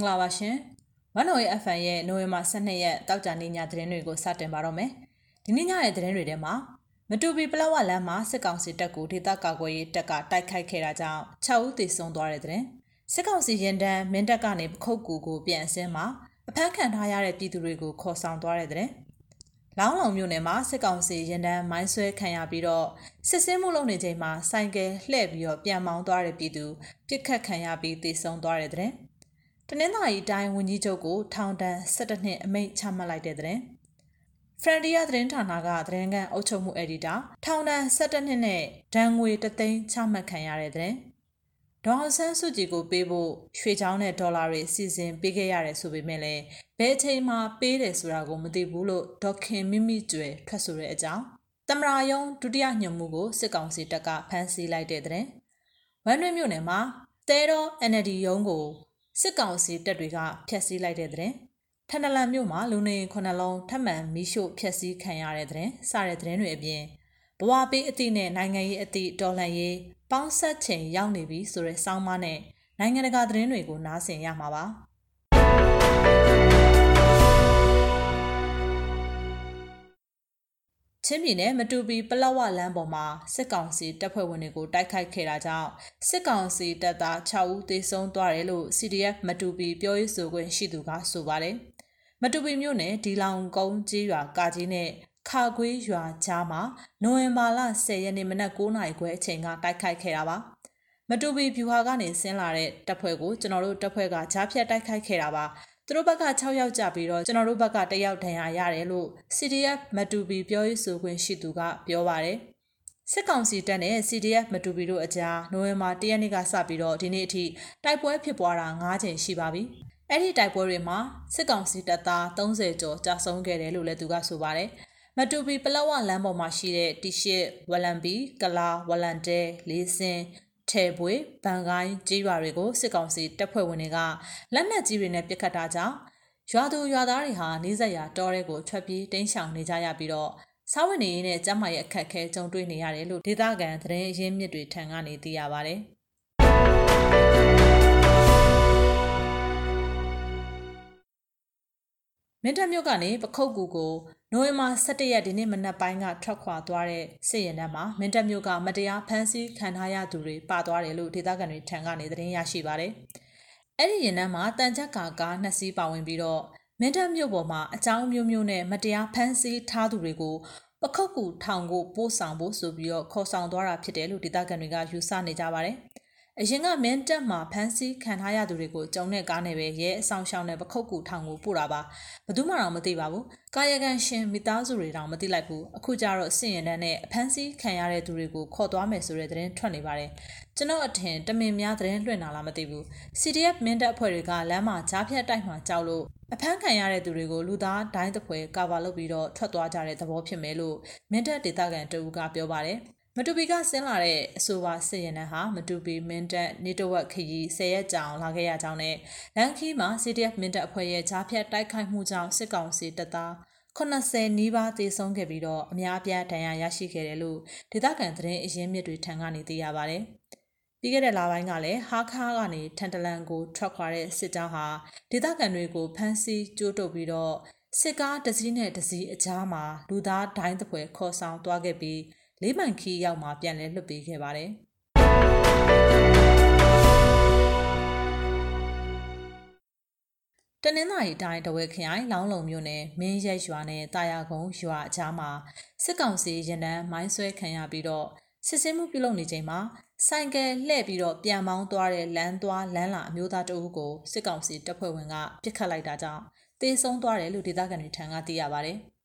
င်္ဂလာပါရှင်။ဝန်တော်ရဲ့ FN ရဲ့နိုဝင်ဘာ12ရက်တောက်ကြနေ့ညသတင်းတွေကိုစတင်ပါတော့မယ်။ဒီနေ့ညရဲ့သတင်းတွေထဲမှာမတူပီပလောဝလမ်းမှာစစ်ကောင်စီတပ်ကိုဒေသကာကွယ်ရေးတပ်ကတိုက်ခိုက်ခဲ့တာကြောင့်6ဦးသေဆုံးသွားတဲ့တဲ့။စစ်ကောင်စီရင်တန်းမင်းတပ်ကနေပခုတ်ကူကိုပြန်အစင်းမှာအဖမ်းခံထားရတဲ့ပြည်သူတွေကိုခေါ်ဆောင်သွားတဲ့တဲ့။လောင်းလုံမြို့နယ်မှာစစ်ကောင်စီရင်တန်းမိုင်းဆွဲခံရပြီးတော့စစ်စင်းမှုလုပ်နေချိန်မှာဆိုင်ကယ်လှည့်ပြီးတော့ပြန်မောင်းသွားတဲ့ပြည်သူပြစ်ခတ်ခံရပြီးသေဆုံးသွားတဲ့တဲ့။ တနင်္သာရီတိုင်းဝန်ကြီးချုပ်ကိုထောင်ဒဏ်17နှစ်အမိန့်ချမှတ်လိုက်တဲ့တဲ့ဖရန်ဒီယာသတင်းဌာနကသတင်းကန်အုပ်ချုပ်မှုအက်ဒီတာထောင်ဒဏ်17နှစ်နဲ့ဒဏ်ငွေ3သိန်းချမှတ်ခံရတဲ့တဲ့ဒေါ်ဆန်းစုကြည်ကိုပေးဖို့ရွှေချောင်းနဲ့ဒေါ်လာတွေစီစဉ်ပေးခဲ့ရတယ်ဆိုပေမဲ့လည်းဘယ်အချိန်မှပေးတယ်ဆိုတာကိုမသိဘူးလို့ဒေါခင်မိမိကျွယ်ထွက်ဆိုတဲ့အကြောင်းတမရာယုံဒုတိယညွှန်မှုကိုစစ်ကောင်စီတပ်ကဖမ်းဆီးလိုက်တဲ့တဲ့ဝမ်ရွေမြို့နယ်မှာတဲတော် NLD ရုံးကို စစ်ကောင်စီတပ်တွေကဖျက်ဆီးလိုက်တဲ့တဲ့ထန်တလန်မြို့မှာလူနေခုနှစ်လုံးထပ်မံမီးရှို့ဖျက်ဆီးခံရတဲ့တဲ့စတဲ့တဲ့တွေအပြင်ဘဝပေးအသည့်နဲ့နိုင်ငံရေးအသည့်တော်လှန်ရေးပေါင်းဆက်ချိန်ရောက်နေပြီဆိုတဲ့စောင်းမနဲ့နိုင်ငံတကာသတင်းတွေကိုနားဆင်ရမှာပါ ချင်းပြည်နယ်မတူပီပလောဝလမ်းပေါ်မှာစစ်ကောင်စီတပ်ဖွဲ့ဝင်တွေကိုတိုက်ခိုက်ခဲ့တာကြောင့်စစ်ကောင်စီတပ်သား6ဦးသေဆုံးသွားတယ်လို့ CDF မတူပီပြောရေးဆိုခွင့်ရှိသူကဆိုပါတယ်။မတူပီမြို့နယ်ဒီလောင်ကုန်းကြီးရွာကာကြီးနဲ့ခါကွေးရွာကြားမှာနိုဝင်ဘာလ10ရက်နေ့မနက်9:00နာရီခွဲအချိန်ကတိုက်ခိုက်ခဲ့တာပါ။မတူပီဖြူဟာကနေဆင်းလာတဲ့တပ်ဖွဲ့ကိုကျွန်တော်တို့တပ်ဖွဲ့ကကြားဖြတ်တိုက်ခိုက်ခဲ့တာပါ။ သူတို့ဘက်က6ယောက်ကြပြီးတော့ကျွန်တော်တို့ဘက်က1ယောက်ဒဏ်ရာရတယ်လို့ CDF မတူပီပြောရေးဆိုခွင့်ရှိသူကပြောပါတယ်စစ်ကောင်စီတပ်နဲ့ CDF မတူပီတို့အကြားနိုဝင်ဘာ၁ရက်နေ့ကစပြီးတော့ဒီနေ့အထိတိုက်ပွဲဖြစ်ပွားတာ9ချိန်ရှိပါပြီ။အဲ့ဒီတိုက်ပွဲတွေမှာစစ်ကောင်စီတပ်သား30ကျော်ကြာဆုံးခဲ့တယ်လို့လည်းသူကဆိုပါတယ်။မတူပီပလောဝလမ်းပေါ်မှာရှိတဲ့တီရှစ်ဝလံပီကလာဝလန်တဲလေးစင် ထဲပွေဗန်ကိုင်းကြေးရွာတွေကိုစစ်ကောင်စီတပ်ဖွဲ့ဝင်တွေကလက်နက်ကြီးတွေနဲ့ပစ်ခတ်တာကြောင့်ရွာသူရွာသားတွေဟာနေဆက်ရာတောထဲကိုထွက်ပြေးတိမ်းရှောင်နေကြရပြီးတော့စားဝတ်နေရေးနဲ့ကျန်းမာရေးအခက်အခဲကြုံတွေ့နေရတယ်လို့ဒေသခံသတင်းရင်းမြစ်တွေထံကနေသိရပါဗျ။ မင်းတပ်မြို့ကနေပခုတ်ကူကိုနိုဝင်ဘာ17ရက်ဒီနေ့မနက်ပိုင်းကထွက်ခွာသွားတဲ့စစ်ရင်တန်းမှာမင်းတပ်မြို့ကမတရားဖမ်းဆီးခံထားရသူတွေပါသွားတယ်လို့ဒေသခံတွေထံကနေသတင်းရရှိပါတယ်။အဲ့ဒီရင်တန်းမှာတန်ချက်ကာကားနှစ်စီးပါဝင်ပြီးတော့မင်းတပ်မြို့ပေါ်မှာအကြောင်းမျိုးမျိုးနဲ့မတရားဖမ်းဆီးထားသူတွေကိုပခုတ်ကူထောင်ကိုပို့ဆောင်ဖို့ဆိုပြီးတော့ခေါ်ဆောင်သွားတာဖြစ်တယ်လို့ဒေသခံတွေကယူဆနေကြပါတယ်။ အရင်ကမင်းတက်မှာဖမ်းဆီးခံထားရသူတွေကိုကြုံတဲ့ကားနဲ့ပဲရဲအဆောင်ရှောင်းနဲ့ပခုတ်ကူထောင်ကိုပို့တာပါဘယ်သူမှတော့မသိပါဘူးကာယကံရှင်မိသားစုတွေတောင်မသိလိုက်ဘူးအခုကျတော့စင်ရင်တန်းနဲ့အဖမ်းဆီးခံရတဲ့သူတွေကိုခေါ်သွားမယ်ဆိုတဲ့သတင်းထွက်နေပါတယ်ကျွန်တော်အထင်တမင်များသတင်းလွှင့်တာလားမသိဘူး CDF မင်းတပ်အဖွဲ့တွေကလမ်းမှာကြားဖြတ်တိုက်မှာကြောက်လို့အဖမ်းခံရတဲ့သူတွေကိုလူသားဒိုင်းတပွဲကာဗာလုပ်ပြီးတော့ထွက်သွားကြတဲ့သဘောဖြစ်မယ်လို့မင်းတပ်ဒေသခံတအူးကပြောပါတယ် မတူပီကဆင်းလာတဲ့အဆိုပါစစ်ရင်နှန်းဟာမတူပီမင်းတပ်နေတဝက်ခရီး၁၀ရက်ကြာအောင်လာခဲ့ရကြောင်းနဲ့လန်ခီမှာ CDF မင်းတပ်အဖွဲ့ရဲ့ဂျားဖြတ်တိုက်ခိုက်မှုကြောင့်စစ်ကောင်စီတပ်သား80နီးပါးသေဆုံးခဲ့ပြီးတော့အများအပြားဒဏ်ရာရရှိခဲ့တယ်လို့ဒေသခံသတင်းအရင်းမြစ်တွေထံကနေသိရပါဗျ။ပြီးခဲ့တဲ့လပိုင်းကလည်းဟာခါကနေထန်တလန်ကိုထွက်ခွာတဲ့စစ်ကြောင်းဟာဒေသခံတွေကိုဖမ်းဆီးကြိုးတုပ်ပြီးတော့စစ်ကားတစ်စီးနဲ့တစ်စီးအကြားမှာလူသားဒိုင်းတပွဲခေါ်ဆောင်သွားခဲ့ပြီး လေးမိုင်ခီးရောက်မှပြန်လဲလွတ်ပေးခဲ့ပါတယ်တနင်္သာရီတိုင်းတဝဲခရိုင်လောင်းလုံမြို့နယ်မင်းရက်ရွာနဲ့တာယာကုန်းရွာအကြားမှာစစ်ကောင်စီရင်တန်းမိုင်းဆွဲခံရပြီးတော့စစ်စင်းမှုပြုလုပ်နေချိန်မှာဆိုင်ကယ်လှည့်ပြီးတော့ပြန်မောင်းသွားတဲ့လမ်းသွားလမ်းလာအမျိုးသားတအုပ်ကိုစစ်ကောင်စီတပ်ဖွဲ့ဝင်ကပစ်ခတ်လိုက်တာကြောင့်တေဆုံးသွားတယ်လို့ဒေသခံတွေထံကသိရပါဗျ။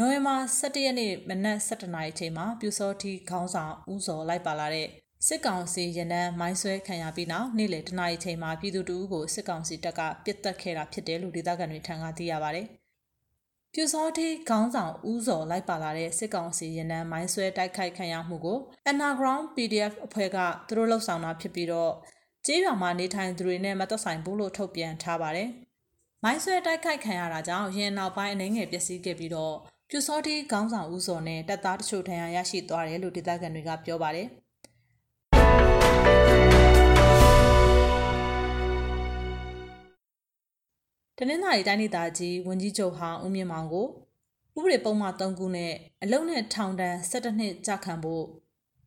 နိုဝင်ဘာ17ရက်နေ့မနက်7:00နာရီအချိန်မှာပြူစောတိခေါင်းဆောင်ဦးစောလိုက်ပါလာတဲ့စစ်ကောင်စီရန်တန်းမိုင်းဆွဲခံရပြီးနောက်နေ့လယ်တနာရီချိန်မှာပြည်သူတူကိုစစ်ကောင်စီတပ်ကပစ်တက်ခဲ့တာဖြစ်တယ်လို့ဒေသခံတွေထံကသိရပါဗျ။ပြူစောတိခေါင်းဆောင်ဦးစောလိုက်ပါလာတဲ့စစ်ကောင်စီရန်တန်းမိုင်းဆွဲတိုက်ခိုက်ခံရမှုကို Underground PDF အဖွဲ့ကသူတို့လှုပ်ဆောင်တာဖြစ်ပြီးတော့ကျေးရွာမှာနေထိုင်သူတွေနဲ့မသက်ဆိုင်ဘူးလို့ထုတ်ပြန်ထားပါတယ်။မိုင်းဆွဲတိုက်ခိုက်ခံရတာကြောင့်ရင်နောက်ပိုင်းအနေငယ်ပျက်စီးခဲ့ပြီးတော့ ပြူစောတိခေါင်းဆောင်ဦးစောနဲ့တပ်သားတချို့ထံရရှိသွားတယ်လို့ဒေသခံတွေကပြောပါတယ်။တနင်္သာရီတိုင်းဒေသကြီးဝန်ကြီးချုပ်ဟောင်းဦးမြင့်မောင်ကိုဥပဒေပုံမှန်3ခုနဲ့အလုံနဲ့ထောင်ဒဏ်17နှစ်ကြာခံဖို့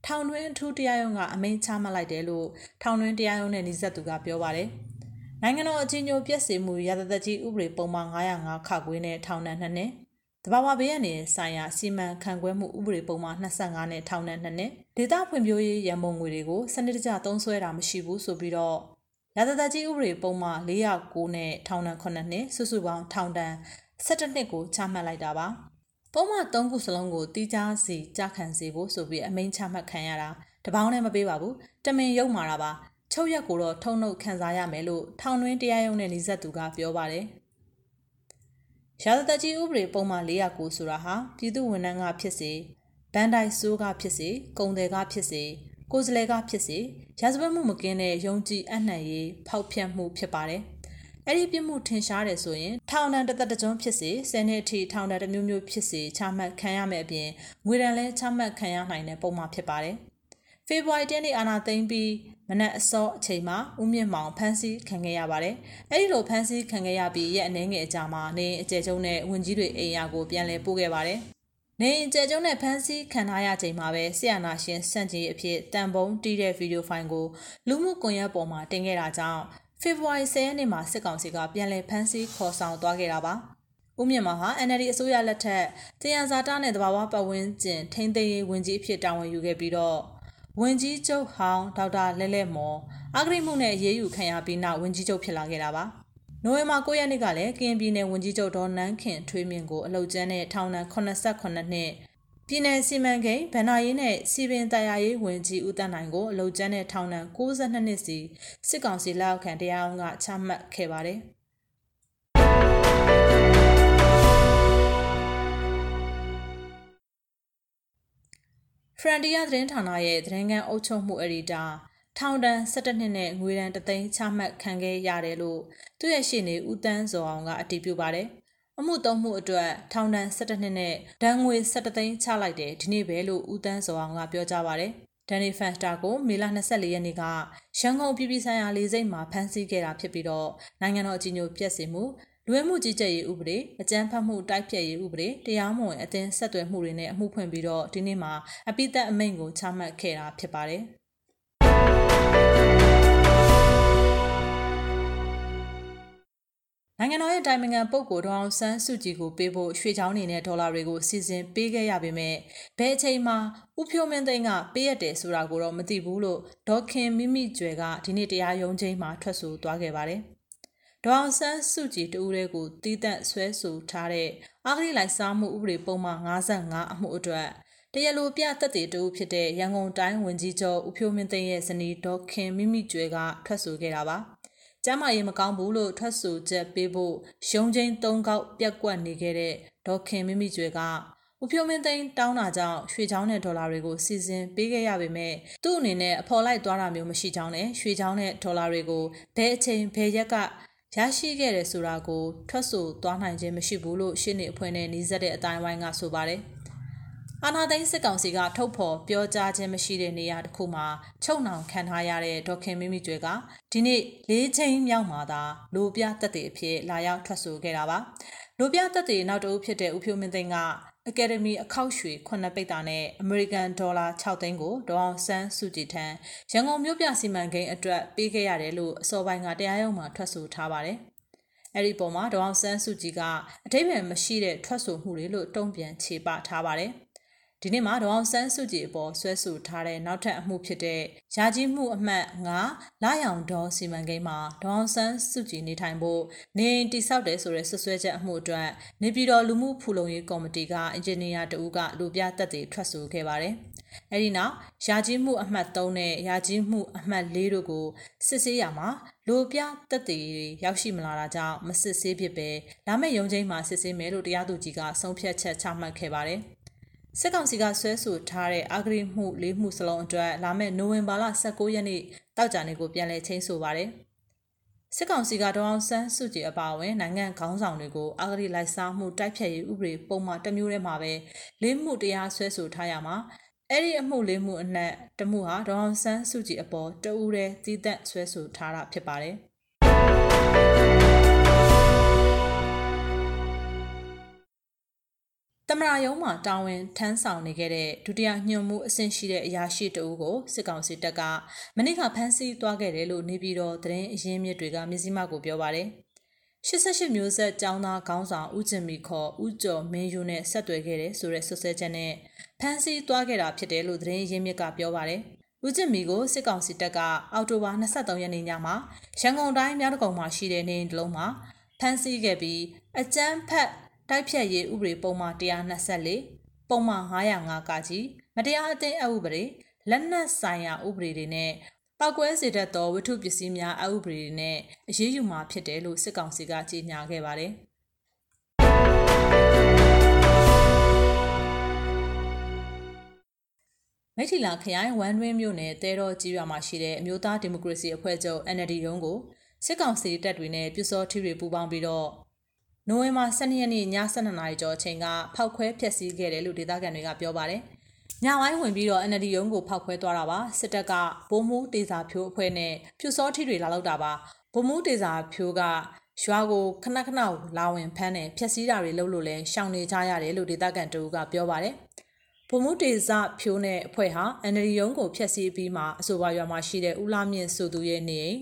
ထောင်တွင်းအထူးတရားရုံးကအမိန့်ချမှတ်လိုက်တယ်လို့ထောင်တွင်းတရားရုံးနဲ့နှိစက်သူကပြောပါတယ်။နိုင်ငံတော်အကြီးအကျယ်ပြည့်စုံမှုရသသက်ကြီးဥပဒေပုံမှန်905ခခွေးနဲ့ထောင်ဒဏ်2နှစ် တဘာဝဘေးရနေဆိုင်ရာစီမံခန့်ခွဲမှုဥပဒေပုံမှန်25နဲ့ထောင်ဒဏ်2နှစ်ဒေသဖွံ့ဖြိုးရေးရန်ပုံငွေတွေကိုစနစ်တကျသုံးစွဲတာမရှိဘူးဆိုပြီးတော့ရသသက်ကြီးဥပဒေပုံမှန်409နဲ့ထောင်ဒဏ်9နှစ်စုစုပေါင်းထောင်ဒဏ်17နှစ်ကိုချမှတ်လိုက်တာပါ။ပုံမှန်၃ခုစလုံးကိုတီးခြားစီကြခံစေဖို့ဆိုပြီးအမိန့်ချမှတ်ခံရတာတပေါင်းနဲ့မပေးပါဘူးတမင်ရုပ်မာတာပါချုပ်ရက်ကိုတော့ထုံနှုတ်ခံစားရမယ်လို့ထောင်တွင်းတရားရုံးနဲ့နှိစက်သူကပြောပါတယ် ရာဇသက်ကြီးဥပဒေပုံမှန်409ဆိုတာဟာပြည်သူဝန်ထမ်းကဖြစ်စေဘန်ဒိုင်ဆိုးကဖြစ်စေကုန်တယ်ကဖြစ်စေကိုယ်စလဲကဖြစ်စေရာဇဝတ်မှုမကင်းတဲ့ယုံကြည်အနှံ့ရေးဖောက်ဖျက်မှုဖြစ်ပါတယ်။အဲ့ဒီပြစ်မှုထင်ရှားတယ်ဆိုရင်ထောင်ဒဏ်တစ်သက်တစ်ကျွန်းဖြစ်စေ10နှစ်အထိထောင်ဒဏ်တစ်မျိုးမျိုးဖြစ်စေချမှတ်ခံရမယ့်အပြင်ငွေဒဏ်လည်းချမှတ်ခံရနိုင်တဲ့ပုံမှန်ဖြစ်ပါတယ်။ဖေဖော်ဝါရီလနေ့အာဏာသိမ်းပြီး မနက်အစောအချိန်မှာဦးမြင့်မောင်ဖမ်းဆီးခံခဲ့ရပါတယ်။အဲဒီလိုဖမ်းဆီးခံခဲ့ရပြီးရက်အနည်းငယ်အကြာမှာနေအကျယ်ကျုံနဲ့ဝင်ကြီးတွေအိမ်ယာကိုပြန်လည်ပို့ခဲ့ပါတယ်။နေအကျယ်ကျုံနဲ့ဖမ်းဆီးခံထားရချိန်မှာပဲဆီယနာရှင်စန့်ကြီးအဖြစ်တန်ပုံတီးတဲ့ဗီဒီယိုဖိုင်ကိုလူမှုကွန်ရက်ပေါ်မှာတင်ခဲ့တာကြောင့်ဖေဖော်ဝါရီ10ရက်နေ့မှာစစ်ကောင်စီကပြန်လည်ဖမ်းဆီးခေါ်ဆောင်သွားခဲ့တာပါ။ဦးမြင့်မောင်ဟာ NLD အစိုးရလက်ထက်တရားစာတနဲ့တဘာဝပတ်ဝန်းကျင်ထိန်းသိမ်းရေးဝန်ကြီးအဖြစ်တာဝန်ယူခဲ့ပြီးတော့ ဝန်ကြီးချုပ်ဟောင်းဒေါက်တာလဲလဲမော်အဂရိမှုနဲ့ရေးယူခံရပြီးနောက်ဝန်ကြီးချုပ်ဖြစ်လာခဲ့တာပါ။နိုဝင်ဘာ9ရက်နေ့ကလည်းကရင်ပြည်နယ်ဝန်ကြီးချုပ်ဒေါ်နန်းခင်ထွေးမြင့်ကိုအလုတ်ကျန်းနဲ့ထောင်ဒဏ်89နှစ်ပြည်내စီမံကိန်းဗန္နာရေးနဲ့စီပင်တရားရေးဝန်ကြီးဦးတန်းနိုင်ကိုအလုံကျန်းတဲ့ထောင်ဒဏ်62နှစ်စီစစ်ကောင်စီလက်အောက်ခံတရားရုံးကချမှတ်ခဲ့ပါတယ်။ ဖရန်တီယာသတင်းဌာနရဲ့သတင်းကန်းအုပ်ချုပ်မှုအရီတာထောင်ဒဏ်17နှစ်နဲ့ငွေဒဏ်3သိန်းချမှတ်ခံခဲ့ရတယ်လို့သူ့ရဲ့ရှေ့နေဦးတန်းစောအောင်ကအတည်ပြုပါတယ်။အမှုသုံးမှုအတွက်ထောင်ဒဏ်17နှစ်နဲ့ဒဏ်ငွေ17သိန်းချလိုက်တယ်ဒီနေ့ပဲလို့ဦးတန်းစောအောင်ကပြောကြားပါတယ်ဒန်နီဖန်စတာကိုမေလ24ရက်နေ့ကရန်ကုန်ပြည်ပြည်ဆိုင်ရာလေဆိပ်မှာဖမ်းဆီးခဲ့တာဖြစ်ပြီးတော့နိုင်ငံတော်အကြီးအကျယ်ပြည့်စင်မှု လူဝင်မှုကြီးကြပ်ရေးဥပဒေအကြမ်းဖက်မှုတိုက်ဖျက်ရေးဥပဒေတရားမဝင်အသင်းဆက်သွယ်မှုတွေနဲ့အမှုဖွင့်ပြီးတော့ဒီနေ့မှာအပိသက်အမိန့်ကိုချမှတ်ခဲ့တာဖြစ်ပါတယ်။နိုင်ငံတော်ရဲ့တိုင်ပင်ခံပုဂ္ဂိုလ်ဒေါအောင်ဆန်းစုကြည်ကိုပေးဖို့ရွှေချောင်းနေနဲ့ဒေါ်လာတွေကိုစီစဉ်ပေးခဲ့ရပေမဲ့ဘယ်အချိန်မှာဥဖြိုးမင်းသိန်းကပေးရတယ်ဆိုတာကိုတော့မသိဘူးလို့ဒေါခင်မိမိကျွယ်ကဒီနေ့တရားရုံးချိန်မှာထွက်ဆိုသွားခဲ့ပါတယ်။ ဒေါအောင်ဆန်းစုကြည်တူရဲကိုတီးတန့်ဆွဲဆိုထားတဲ့အာဂရိလိုက်စားမှုဥပဒေပုံမှန်55အမှုအတွက်တရလိုပြသက်တေတူဖြစ်တဲ့ရန်ကုန်တိုင်းဝန်ကြီးချုပ်ဦးဖြိုးမင်းသိန်းရဲ့ဇနီးဒေါခင်မိမိကျွယ်ကထွက်ဆိုခဲ့တာပါ။ကျမ်းမာရေးမကောင်းဘူးလို့ထွက်ဆိုချက်ပေးဖို့ရုံးချင်း၃ခေါက်ပြက်ကွက်နေခဲ့တဲ့ဒေါက်ခင်မိမိကျွေကဦးဖြိုးမင်းသိန်းတောင်းတာကြောင့်ရွှေချောင်းနဲ့ဒေါ်လာတွေကိုစီစဉ်ပေးခဲ့ရပေမဲ့သူ့အနေနဲ့အဖော်လိုက်သွားတာမျိုးမရှိကြောင်းနဲ့ရွှေချောင်းနဲ့ဒေါ်လာတွေကိုဘယ်အချိန်ဘယ်ရက်က ရရှိခဲ့တယ်ဆိုတာကိုထွက်ဆိုသွားနိုင်ခြင်းမရှိဘူးလို့ရှင်းနေအဖွဲ့နဲ့နှီးစက်တဲ့အတိုင်းဝိုင်းကဆိုပါတယ်။အာနာသိန်းစစ်ကောင်စီကထုတ်ဖော်ပြောကြားခြင်းမရှိတဲ့နေရာတစ်ခုမှာချုပ်နှောင်ခံထားရတဲ့ဒေါခင်မင်းမိကျွဲကဒီနေ့လေးချိန်မြောက်မှာသာလိုပြတက်တဲ့အဖြစ်လာရောက်ထွက်ဆိုခဲ့တာပါလိုပြတက်တဲ့နောက်တဦးဖြစ်တဲ့ဦးဖြိုးမင်းသိန်းက အကယ်ဒမီအခောက်ရွှေခုနှစ်ပိတ်တာနဲ့အမေရိကန်ဒေါ်လာ6သိန်းကိုဒေါအောင်ဆန်းစုကြည်ထံရန်ကုန်မြို့ပြစီမံကိန်းအတွက်ပေးခဲ့ရတယ်လို့အစောပိုင်းကတရားရုံးမှာထွက်ဆိုထားပါတယ်အဲ့ဒီပုံမှာဒေါအောင်ဆန်းစုကြည်ကအထိပ္ပယ်မရှိတဲ့ထွက်ဆိုမှုတွေလို့တုံ့ပြန်ခြေပထားပါတယ်။ ဒီနေ့မှာဒေါအောင်ဆန်းစုကြည်အပေါ်ဆွဲဆိုထားတဲ့နောက်ထပ်အမှုဖြစ်တဲ့ယာကြီးမှုအမှတ်9လာရောင်ဒေါစီမံကိန်းမှာဒေါအောင်ဆန်းစုကြည်နေထိုင်ဖို့နေတိဆောက်တယ်ဆိုတဲ့ဆွဆွဲချက်အမှုအတွက်နေပြည်တော်လူမှုဖူလုံရေးကော်မတီကအင်ဂျင်နီယာတဦးကလူပြတက်တွေထွက်ဆိုခဲ့ပါတယ်။အဲဒီနောက်ယာကြီးမှုအမှတ်3နဲ့ယာကြီးမှုအမှတ်4တို့ကိုစစ်ဆေးရမှာလူပြတက်တွေရောက်ရှိမလာတာကြောင့်မစစ်ဆေးဖြစ်ပဲလာမယ့်ရုံးချိန်မှာစစ်ဆေးမယ်လို့တရားသူကြီးကဆုံးဖြတ်ချက်ချမှတ်ခဲ့ပါတယ်။ စစ်ကောင်စီကဆွဲဆိုထားတဲ့အာဂရိမှုလေးမှုစလုံးအတွက်လာမယ့်နိုဝင်ဘာလ19ရက်နေ့တောက်ကြနေကိုပြန်လည်ချင်းဆိုပါတယ်။စစ်ကောင်စီကဒေါအောင်ဆန်းစုကြည်အပါအဝင်နိုင်ငံခေါင်းဆောင်တွေကိုအာဂရိလိုက်စားမှုတိုက်ဖြတ်ရေးဥပဒေပုံမှန်တစ်မျိုးတည်းမှာပဲလေးမှုတရားဆွဲဆိုထားရမှာအဲ့ဒီအမှုလေးမှုအနက်တမှုဟာဒေါအောင်ဆန်းစုကြည်အပေါ်တဦးတည်းသီးသန့်ဆွဲဆိုထားတာဖြစ်ပါတယ်။ တမရယုံမှာတာဝန်ထမ်းဆောင်နေခဲ့တဲ့ဒုတိယညွှန်မှုအဆင့်ရှိတဲ့အရာရှိတအုပ်ကိုစစ်ကောင်စီတပ်ကမနေ့ကဖမ်းဆီးသွားခဲ့တယ်လို့နေပြည်တော်သတင်းအရင်းမြစ်တွေကမြစည်းမကိုပြောပါတယ်88မျိုးဆက်ចောင်းသားခေါင်းဆောင်ဦးကျင်မီခေါ်ဦးကျော်မင်းယူနဲ့ဆက်သွယ်ခဲ့တယ်ဆိုတဲ့ဆွဆွဲချက်နဲ့ဖမ်းဆီးသွားခဲ့တာဖြစ်တယ်လို့သတင်းရင်းမြစ်ကပြောပါတယ်။ဦးကျင်မီကိုစစ်ကောင်စီတပ်ကအော်တိုဘာ23ရက်နေ့ညမှာရန်ကုန်တိုင်းမြောက်တကုံမှာရှိတဲ့နေအိမ်တစ်လုံးမှာဖမ်းဆီးခဲ့ပြီးအကြမ်းဖက် တိုက်ဖြတ်ရေးဥပဒေပုံမှန်124ပုံမှန်905ကကြီးမတရားအသင်းအဥပဒေလက်နက်ဆိုင်ရာဥပဒေတွေနဲ့ပောက်ကွဲစေတတ်သောဝတ္ထုပစ္စည်းများအဥပဒေတွေနဲ့အရေးယူမှာဖြစ်တယ်လို့စစ်ကောင်စီကကြေညာခဲ့ပါတယ်။မိထီလာခရိုင်ဝမ်တွင်းမြို့နယ်တဲတော်ကြီးရွာမှာရှိတဲ့အမျိုးသားဒီမိုကရေစီအဖွဲ့ချုပ် NLD ရုံးကိုစစ်ကောင်စီတပ်တွေနဲ့ပြူစောထီတွေပူးပေါင်းပြီးတော့ နိုဝင်ဘာ12ရက်နေ့ည12နာရီကျော်အချိန်ကဖောက်ခွဲဖျက်ဆီးခဲ့တယ်လို့ဒေသခံတွေကပြောပါတယ်။ညပိုင်းဝင်ပြီးတော့ NLD ရုံးကိုဖောက်ခွဲသွားတာပါ။စစ်တပ်ကဗိုလ်မှူးတေစာဖြိုးအဖွဲ့နဲ့ပြူစောထီတွေလာလောက်တာပါ။ဗိုလ်မှူးတေစာဖြိုးကရွာကိုခဏခဏလာဝင်ဖမ်းတယ်ဖျက်ဆီးတာတွေလုပ်လို့လဲရှောင်နေကြရတယ်လို့ဒေသခံတူကပြောပါတယ်။ဗိုလ်မှူးတေဇဖြိုးနဲ့အဖွဲ့ဟာ NLD ရုံးကိုဖျက်ဆီးပြီးမှအဆိုပါရွာမှာရှိတဲ့ဦးလာမြင့်ဆိုသူရဲ့နေအိမ်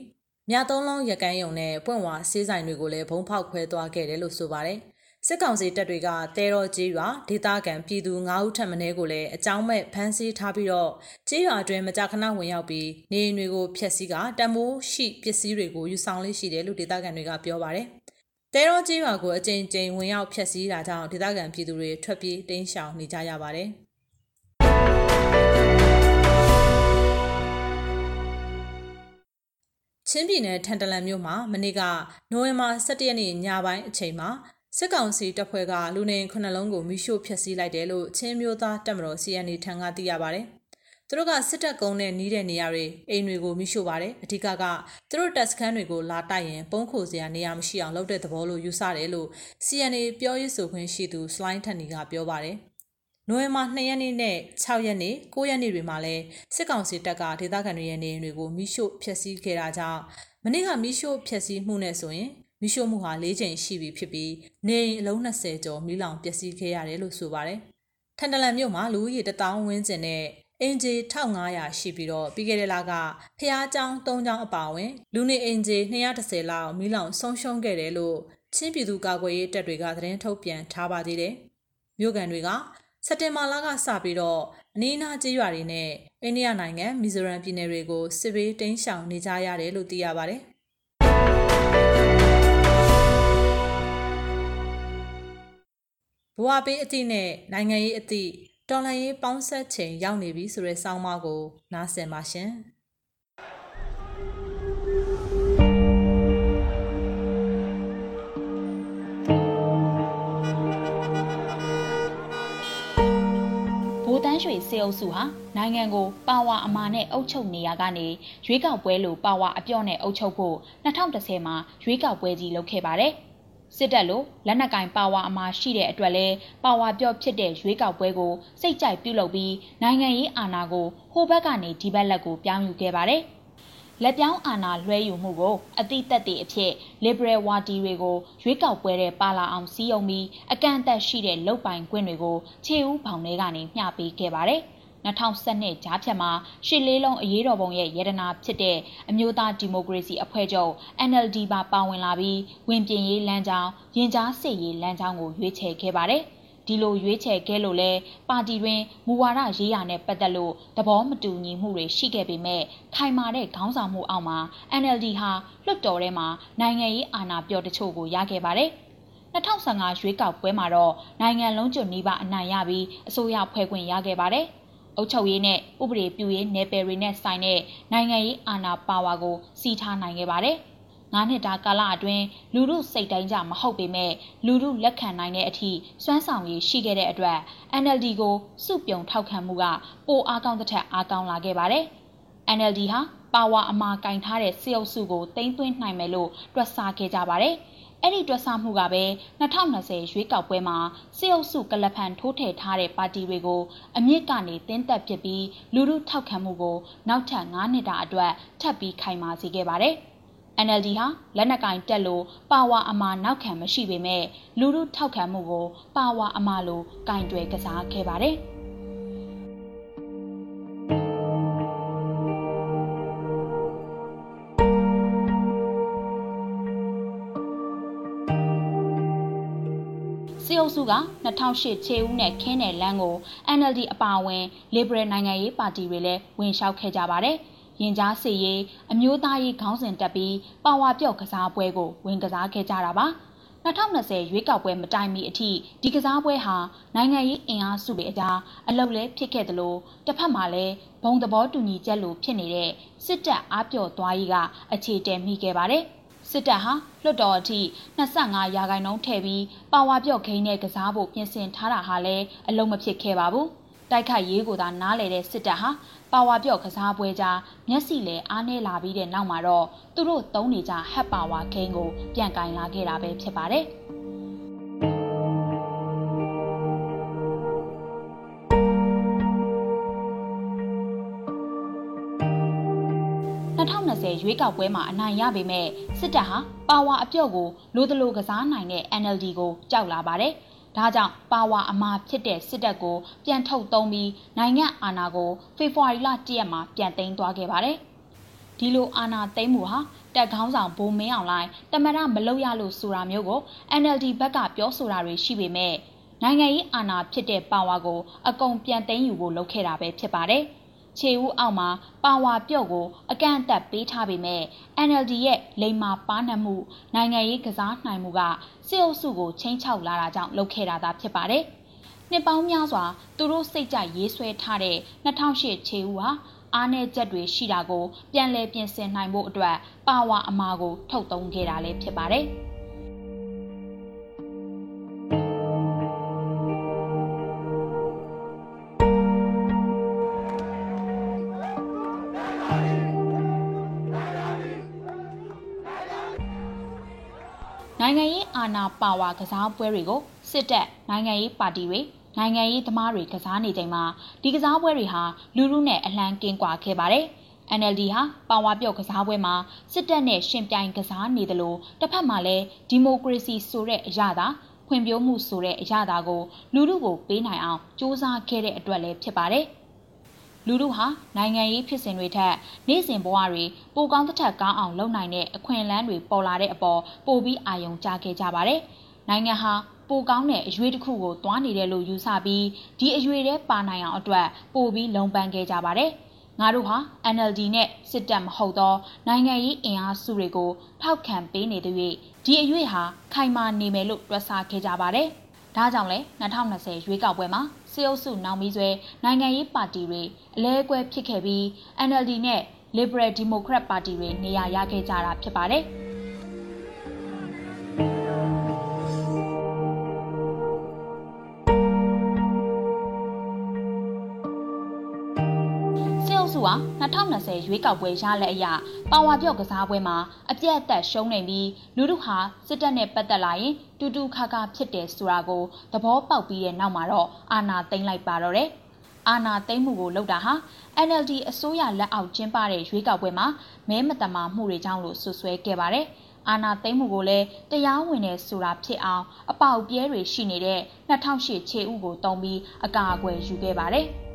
မြသုံးလုံးရကန်းယုံနဲ့ပွင့်ဝါစေးဆိုင်တွေကိုလည်းဘုံဖောက်ခွဲသွားခဲ့တယ်လို့ဆိုပါတယ်။စစ်ကောင်စီတပ်တွေကတဲတော်ကြီးရွာဒေသခံပြည်သူ9ဦးထပ်မင်းကိုလည်းအကြောင်းမဲ့ဖမ်းဆီးထားပြီးတော့ကြီးရွာအတွင်းမကြာခဏဝင်ရောက်ပြီးနေအိမ်တွေကိုဖျက်ဆီးကတံမိုးရှိပစ္စည်းတွေကိုယူဆောင်လေးရှိတယ်လို့ဒေသခံတွေကပြောပါတယ်။တဲတော်ကြီးရွာကိုအကြိမ်ကြိမ်ဝင်ရောက်ဖျက်ဆီးတာကြောင့်ဒေသခံပြည်သူတွေထွက်ပြေးတိမ်းရှောင်နေကြရပါတယ်။ ချင်းပြည်နယ်ထန်တလန်မြို့မှာမနေ့ကနိုဝင်ဘာ17ရက်နေ့ညပိုင်းအချိန်မှာစစ်ကောင်စီတပ်ဖွဲ့ကလူနေခုနှလုံးကိုမိရှို့ဖျက်ဆီးလိုက်တယ်လို့ချင်းမျိုးသားတပ်မတော် CNA ထံကသိရပါတယ်။သူတို့ကစစ်တပ်ကုန်းနဲ့နီးတဲ့နေရာတွေအိမ်တွေကိုမိရှို့ပါတယ်။အဓိကကသူတို့တပ်စခန်းတွေကိုလာတိုက်ရင်ပုံခိုစရာနေရာမရှိအောင်လုပ်တဲ့သဘောလို့ယူဆတယ်လို့ CNA ပြောရေးဆိုခွင့်ရှိသူစလိုင်းထန်နီကပြောပါတယ်။ နိုဝင်ဘာ2ရက်နေ့နဲ့6ရက်နေ့9ရက်နေ့တွေမှာလည်းစစ်ကောင်စီတပ်ကဒေသခံတွေရဲ့နေအိမ်တွေကိုမိရှို့ဖျက်ဆီးခဲ့တာကြောင့်မနေ့ကမိရှို့ဖျက်ဆီးမှုနဲ့ဆိုရင်မိရှို့မှုဟာ၄ချိန်ရှိပြီဖြစ်ပြီးနေအိမ်အလုံး20ကျော်မိလောင်ပျက်စီးခဲ့ရတယ်လို့ဆိုပါတယ်။ထန်တလန်မြို့မှာလူဦးရေ1000ဝန်းကျင်နဲ့အင်ဂျီ1500ရှိပြီးတော့ပြီးခဲ့တဲ့လကဖျားချောင်း3ချောင်းအပါအဝင်လူနေအင်ဂျီ210လောက်မိလောင်ဆုံးရှုံးခဲ့တယ်လို့ချင်းပြည်သူကာကွယ်ရေးတပ်တွေကသတင်းထုတ်ပြန်ထားပါသေးတယ်။မြို့ကန်တွေက စက်တင်ဘာလကစပြီးတော့အနီးအနားကျေးရွာတွေနဲ့အိန္ဒိယနိုင်ငံမီဇိုရမ်ပြည်နယ်တွေကိုစစ်ဘေးတိမ်းရှောင်နေကြရတယ်လို့သိရပါတယ်။ဘဝပေးအသည့်နဲ့နိုင်ငံရေးအသည့်တော်လှန်ရေးပေါင်းဆက်ချိန်ရောက်နေပြီဆိုတဲ့ဆောင်းပါးကိုနားဆင်ပါရှင်။ ရွှေစေအုပ်စုဟာနိုင်ငံကိုပါဝါအမာနဲ့အုပ်ချုပ်နေရကနေရွေးကောက်ပွဲလိုပါဝါအပြော့နဲ့အုပ်ချုပ်ဖို့2010မှာရွေးကောက်ပွဲကြီးလုပ်ခဲ့ပါတယ်။စစ်တပ်လိုလက်နက်ကင်ပါဝါအမာရှိတဲ့အတွက်လဲပါဝါပြော့ဖြစ်တဲ့ရွေးကောက်ပွဲကိုစိတ်ကြိုက်ပြုလုပ်ပြီးနိုင်ငံရေးအာဏာကိုဟိုဘက်ကနေဒီဘက်လက်ကိုပြောင်းယူခဲ့ပါတယ်။ လက်ပြောင်းအာဏာလွှဲယူမှုကိုအတိတ်တွေအဖြစ် liberal ဝါဒီတွေကိုရွေးကောက်ပွဲတဲ့ပါလာအောင်စီးအောင်ပြီးအကန့်အသတ်ရှိတဲ့လုတ်ပိုင်ခွင့်တွေကိုခြေဦးဖောင်တွေကနေမျှပေးခဲ့ပါတယ်။2012ကြားဖြတ်မှာရှစ်လေးလုံးအရေးတော်ပုံရဲ့ရတနာဖြစ်တဲ့အမျိုးသားဒီမိုကရေစီအဖွဲ့ချုပ် NLD ပါပါဝင်လာပြီးဝင်ပြင်ရေးလမ်းကြောင်းရင်ကြားစစ်ရေးလမ်းကြောင်းကိုရွေးချယ်ခဲ့ပါတယ်။ ဒီလိုရွေးချယ်ခဲ့လို့လဲပါတီတွင်မူဝါဒရေးရာနဲ့ပတ်သက်လို့သဘောမတူညီမှုတွေရှိခဲ့ပေမဲ့ခိုင်မာတဲ့ခေါင်းဆောင်မှုအောက်မှာ NLD ဟာလွှတ်တော်ထဲမှာနိုင်ငံရေးအာဏာပြောတချို့ကိုရခဲ့ပါတယ်2015ရွေးကောက်ပွဲမှာတော့နိုင်ငံလုံးကျွတ်နီးပါးအနိုင်ရပြီးအစိုးရဖွဲ့ခွင့်ရခဲ့ပါတယ်။အုပ်ချုပ်ရေးနဲ့ဥပဒေပြုရေးနယ်ပယ်တွေနဲ့ဆိုင်တဲ့နိုင်ငံရေးအာဏာပါဝါကိုစီးထားနိုင်ခဲ့ပါတယ်။ ၅နှစ်တာကာလအတွင်းလူမှုစိတ်တိုင်းကြမဟုတ်ပေမဲ့လူမှုလက်ခံနိုင်တဲ့အထိစွမ်းဆောင်ရည်ရှိခဲ့တဲ့အတွက် NLD ကိုစုပြုံထောက်ခံမှုကပိုအားကောင်းတဲ့ထက်အားကောင်းလာခဲ့ပါတယ်။ NLD ဟာပါဝါအမာကင်ထားတဲ့စစ်အုပ်စုကိုတင်သွင်းနိုင်မယ်လို့တွက်ဆခဲ့ကြပါတယ်။အဲ့ဒီတွက်ဆမှုကပဲ2020ရွေးကောက်ပွဲမှာစစ်အုပ်စုကလဖန်ထိုးထည့်ထားတဲ့ပါတီတွေကိုအမြင့်ကနေတင်းတက်ဖြစ်ပြီးလူမှုထောက်ခံမှုကိုနောက်ထပ်9နှစ်တာအတွက်ထပ်ပြီးခိုင်မာစေခဲ့ပါတယ်။ NLD ဟာလက်နက်ကင်တက်လို့ပါဝါအမာနောက်ခံမရှိပေမဲ့လူလူထောက်ခံမှုကိုပါဝါအမာလိုကင်တွယ်ကစားခဲ့ပါတယ်။စစ်အုပ်စုက2008ခြေဦးနဲ့ခင်းတဲ့လမ်းကို NLD အပါအဝင် Liberal နိုင်ငံရေးပါတီတွေလည်းဝင်လျှောက်ခဲ့ကြပါတယ်။ ရင်ကြားစေရေးအမျိုးသားရေးခေါင်းစဉ်တက်ပြီးပါဝါပြော့ကစားပွဲကိုဝင်ကစားခဲ့ကြတာပါ2020ရွေးကောက်ပွဲမတိုင်မီအထိဒီကစားပွဲဟာနိုင်ငံရေးအင်အားစုတွေအကြားအလုတ်လဲဖြစ်ခဲ့တယ်လို့တစ်ဖက်မှာလည်းဘုံသဘောတူညီချက်လိုဖြစ်နေတဲ့စစ်တပ်အားပြော့သွားရေးကအခြေတည်မိခဲ့ပါတယ်စစ်တပ်ဟာလွတ်တော်အထိ25ရာခိုင်နှုန်းထည့်ပြီးပါဝါပြော့ခိန်းနဲ့ကစားဖို့ပြင်ဆင်ထားတာဟာလည်းအလုံးမဖြစ်ခဲ့ပါဘူးတိုက်ခိုက်ရေးကိုသာနားလေတဲ့စစ်တပ်ဟာ ပါဝါပြော့ကစားပွဲကြားမျက်စိလဲအားနည်းလာပြီးတဲ့နောက်မှာတော့သူတို့သုံးနေကြဟက်ပါဝါခိန်းကိုပြန်ကင်လာခဲ့တာပဲဖြစ်ပါတယ်။2020ရွေးကောက်ပွဲမှာအနိုင်ရပေမဲ့စစ်တပ်ဟာပါဝါအပြော့ကိုလိုသလိုကစားနိုင်တဲ့ NLD ကိုကြောက်လာပါတယ်။ ဒါကြောင့်ပါဝါအမာဖြစ်တဲ့စစ်တပ်ကိုပြန်ထုတ်သုံးပြီးနိုင်ငံအာဏာကိုဖေဖော်ဝါရီလ၁ရက်မှာပြန်သိမ်းသွားခဲ့ပါတယ်။ဒီလိုအာဏာသိမ်းမှုဟာတက်ခေါင်းဆောင်ဘုံမင်းအောင်လိုင်းတမရမလုပ်ရလို့ဆိုတာမျိုးကို NLD ဘက်ကပြောဆိုတာတွေရှိပေမဲ့နိုင်ငံရေးအာဏာဖြစ်တဲ့ပါဝါကိုအကုန်ပြန်သိမ်းယူဖို့လုပ်ခဲ့တာပဲဖြစ်ပါတယ်။ ခြေဦးအောက်မှာပါဝါပြော့ကိုအကန့်အသတ်ပေးထားပေမဲ့ NLD ရဲ့လိမ်မာပါနှံ့မှုနိုင်ငံရေးကစားနိုင်မှုကစစ်အုပ်စုကိုချင်းချောက်လာတာကြောင့်လုပ်ခဲ့တာသာဖြစ်ပါတယ်။နှစ်ပေါင်းများစွာသူတို့စိတ်ကြရေးဆွဲထားတဲ့2008ခြေဦးဟာအားနည်းချက်တွေရှိတာကိုပြန်လည်ပြင်ဆင်နိုင်ဖို့အတွက်ပါဝါအမာကိုထုတ်သုံးခဲ့တာလည်းဖြစ်ပါတယ်။ ပါဝါကစားပွဲတွေကိုစစ်တပ်နိုင်ငံရေးပါတီတွေနိုင်ငံရေးသမားတွေကစားနေချိန်မှာဒီကစားပွဲတွေဟာလူလူနဲ့အလှမ်းကင်းကွာခဲ့ပါတယ်။ NLD ဟာပါဝါပြော့ကစားပွဲမှာစစ်တပ်နဲ့ရှင်ပြိုင်ကစားနေတယ်လို့တစ်ဖက်မှာလည်းဒီမိုကရေစီဆိုတဲ့အရာသာဖွံ့ဖြိုးမှုဆိုတဲ့အရာသာကိုလူလူကိုပေးနိုင်အောင်စ조사ခဲ့တဲ့အတွက်လည်းဖြစ်ပါတယ်။ လူထုဟာနိုင်ငံရေးဖြစ်စဉ်တွေထက်နေ့စဉ်ဘဝတွေပိုကောင်းတစ်ထက်ကောင်းအောင်လုပ်နိုင်တဲ့အခွင့်အလမ်းတွေပေါ်လာတဲ့အပေါ်ပိုပြီးအာရုံကျခဲ့ကြပါတယ်။နိုင်ငံဟာပိုကောင်းတဲ့အရွေးတစ်ခုကိုတွားနေတယ်လို့ယူဆပြီးဒီအရွေးထဲပါနိုင်အောင်အတွက်ပိုပြီးလုံပန်းခဲ့ကြပါတယ်။ငါတို့ဟာ NLD နဲ့စစ်တပ်မဟုတ်သောနိုင်ငံရေးအင်အားစုတွေကိုထောက်ခံပေးနေတဲ့၍ဒီအရွေးဟာခိုင်မာနေမယ်လို့တွက်ဆခဲ့ကြပါတယ်။ ဒါကြောင့်လဲ2020ရွေးကောက်ပွဲမှာစေအုပ်စုနောင်မီးဆွဲနိုင်ငံရေးပါတီတွေအလဲအကွဲဖြစ်ခဲ့ပြီး NLD နဲ့ Liberal Democrat ပါတီတွေနေရာရခဲ့ကြတာဖြစ်ပါတယ်။ 2020ရွေးကောက်ပွဲရလက်အရပါဝါပြော့ကစားပွဲမှာအပြတ်အသက်ရှုံးနေပြီးလူထုဟာစစ်တပ်နဲ့ပတ်သက်လာရင်တူတူခါခါဖြစ်တယ်ဆိုတာကိုသဘောပေါက်ပြီးတဲ့နောက်မှာတော့အာဏာသိမ်းလိုက်ပါတော့တယ်။အာဏာသိမ်းမှုကိုလုပ်တာဟာ NLD အစိုးရလက်အောက်ကျင်းပတဲ့ရွေးကောက်ပွဲမှာမဲမတမာမှုတွေကြောင့်လို့ဆွဆွဲခဲ့ပါတယ်။အာဏာသိမ်းမှုကိုလည်းတရားဝင်တဲ့ဆိုတာဖြစ်အောင်အပေါက်ပြဲတွေရှိနေတဲ့2008ခြေဥကိုတုံးပြီးအကာအကွယ်ယူခဲ့ပါတယ်။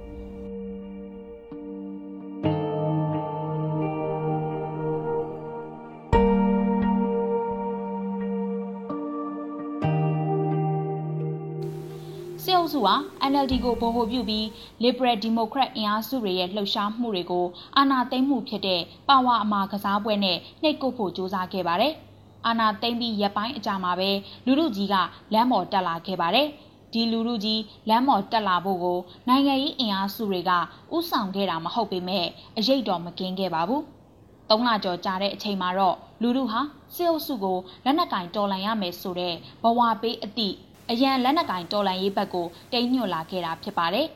ဟာ NLD ကိုဗဟိုပြုပြီး Liberal Democrat အင်အားစုတွေရဲ့လှုပ်ရှားမှုတွေကိုအာဏာသိမ်းမှုဖြစ်တဲ့ပါဝါအမာကစားပွဲနဲ့နှိပ်ကွပ်ဖို့ကြိုးစားခဲ့ပါတယ်။အာဏာသိမ်းပြီးရပ်ပိုင်းအကြာမှာပဲလူလူကြီးကလမ်းပေါ်တက်လာခဲ့ပါတယ်။ဒီလူလူကြီးလမ်းပေါ်တက်လာဖို့ကိုနိုင်ငံရေးအင်အားစုတွေကဥဆောင်ခဲ့တာမဟုတ်ပေမဲ့အရေးတော်မကင်းခဲ့ပါဘူး။သုံးလကျော်ကြာတဲ့အချိန်မှာတော့လူလူဟာစစ်အုပ်စုကိုလက်နက်ကင်တော်လှန်ရမယ်ဆိုတဲ့ဘဝပေးအသည့် အရန်လက်နက်ကင်တော်လန်ရေးဘက်ကိုတိမ်ညွတ်လာခဲ့တာဖြစ်ပါတယ်။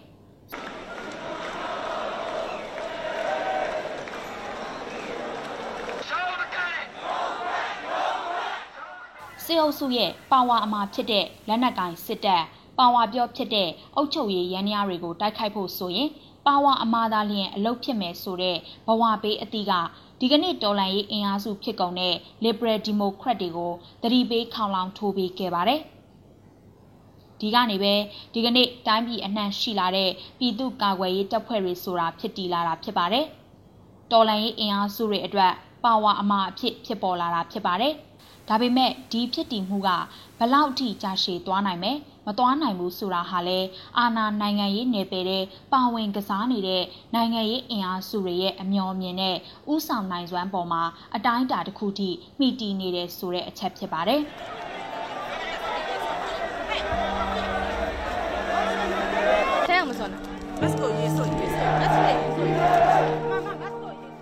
စစ်အုပ်စုရဲ့ပါဝါအမာဖြစ်တဲ့လက်နက်ကင်စစ်တပ်ပါဝါပြောဖြစ်တဲ့အုပ်ချုပ်ရေးရန်ရားတွေကိုတိုက်ခိုက်ဖို့ဆိုရင်ပါဝါအမာသာလျင်အလုတ်ဖြစ်မယ်ဆိုတဲ့ဘဝဘေးအတိကဒီကနေ့တော်လန်ရေးအင်အားစုဖြစ်ကုန်တဲ့ Liberal Democrat တွေကိုတတိပေးခေါင်လောင်ထိုးပေးခဲ့ပါတယ်။ ဒီကနေပဲဒီကနေ့တိုင်းပြည်အနှံ့ရှိလာတဲ့ပြည်သူ့ကာကွယ်ရေးတပ်ဖွဲ့တွေဆိုတာဖြစ်တည်လာတာဖြစ်ပါတယ်။တော်လန်ရေးအင်အားစုတွေအတွက်ပါဝါအမာအဖြစ်ဖြစ်ပေါ်လာတာဖြစ်ပါတယ်။ဒါပေမဲ့ဒီဖြစ်တည်မှုကဘလောက်ထိကြာရှည်သွားနိုင်မယ်မသွားနိုင်ဘူးဆိုတာဟာလဲအာဏာနိုင်ငံရေးနယ်ပယ်တဲ့ပါဝင်ကစားနေတဲ့နိုင်ငံရေးအင်အားစုတွေရဲ့အမျှော်မြင်တဲ့ဥဆောင်နိုင်စွမ်းပေါ်မှာအတိုင်းအတာတစ်ခုထိမိတီနေတဲ့ဆိုတဲ့အချက်ဖြစ်ပါတယ်။ Let's go, yes, so yes, so let's play, so yes. Mama, let's go, yes.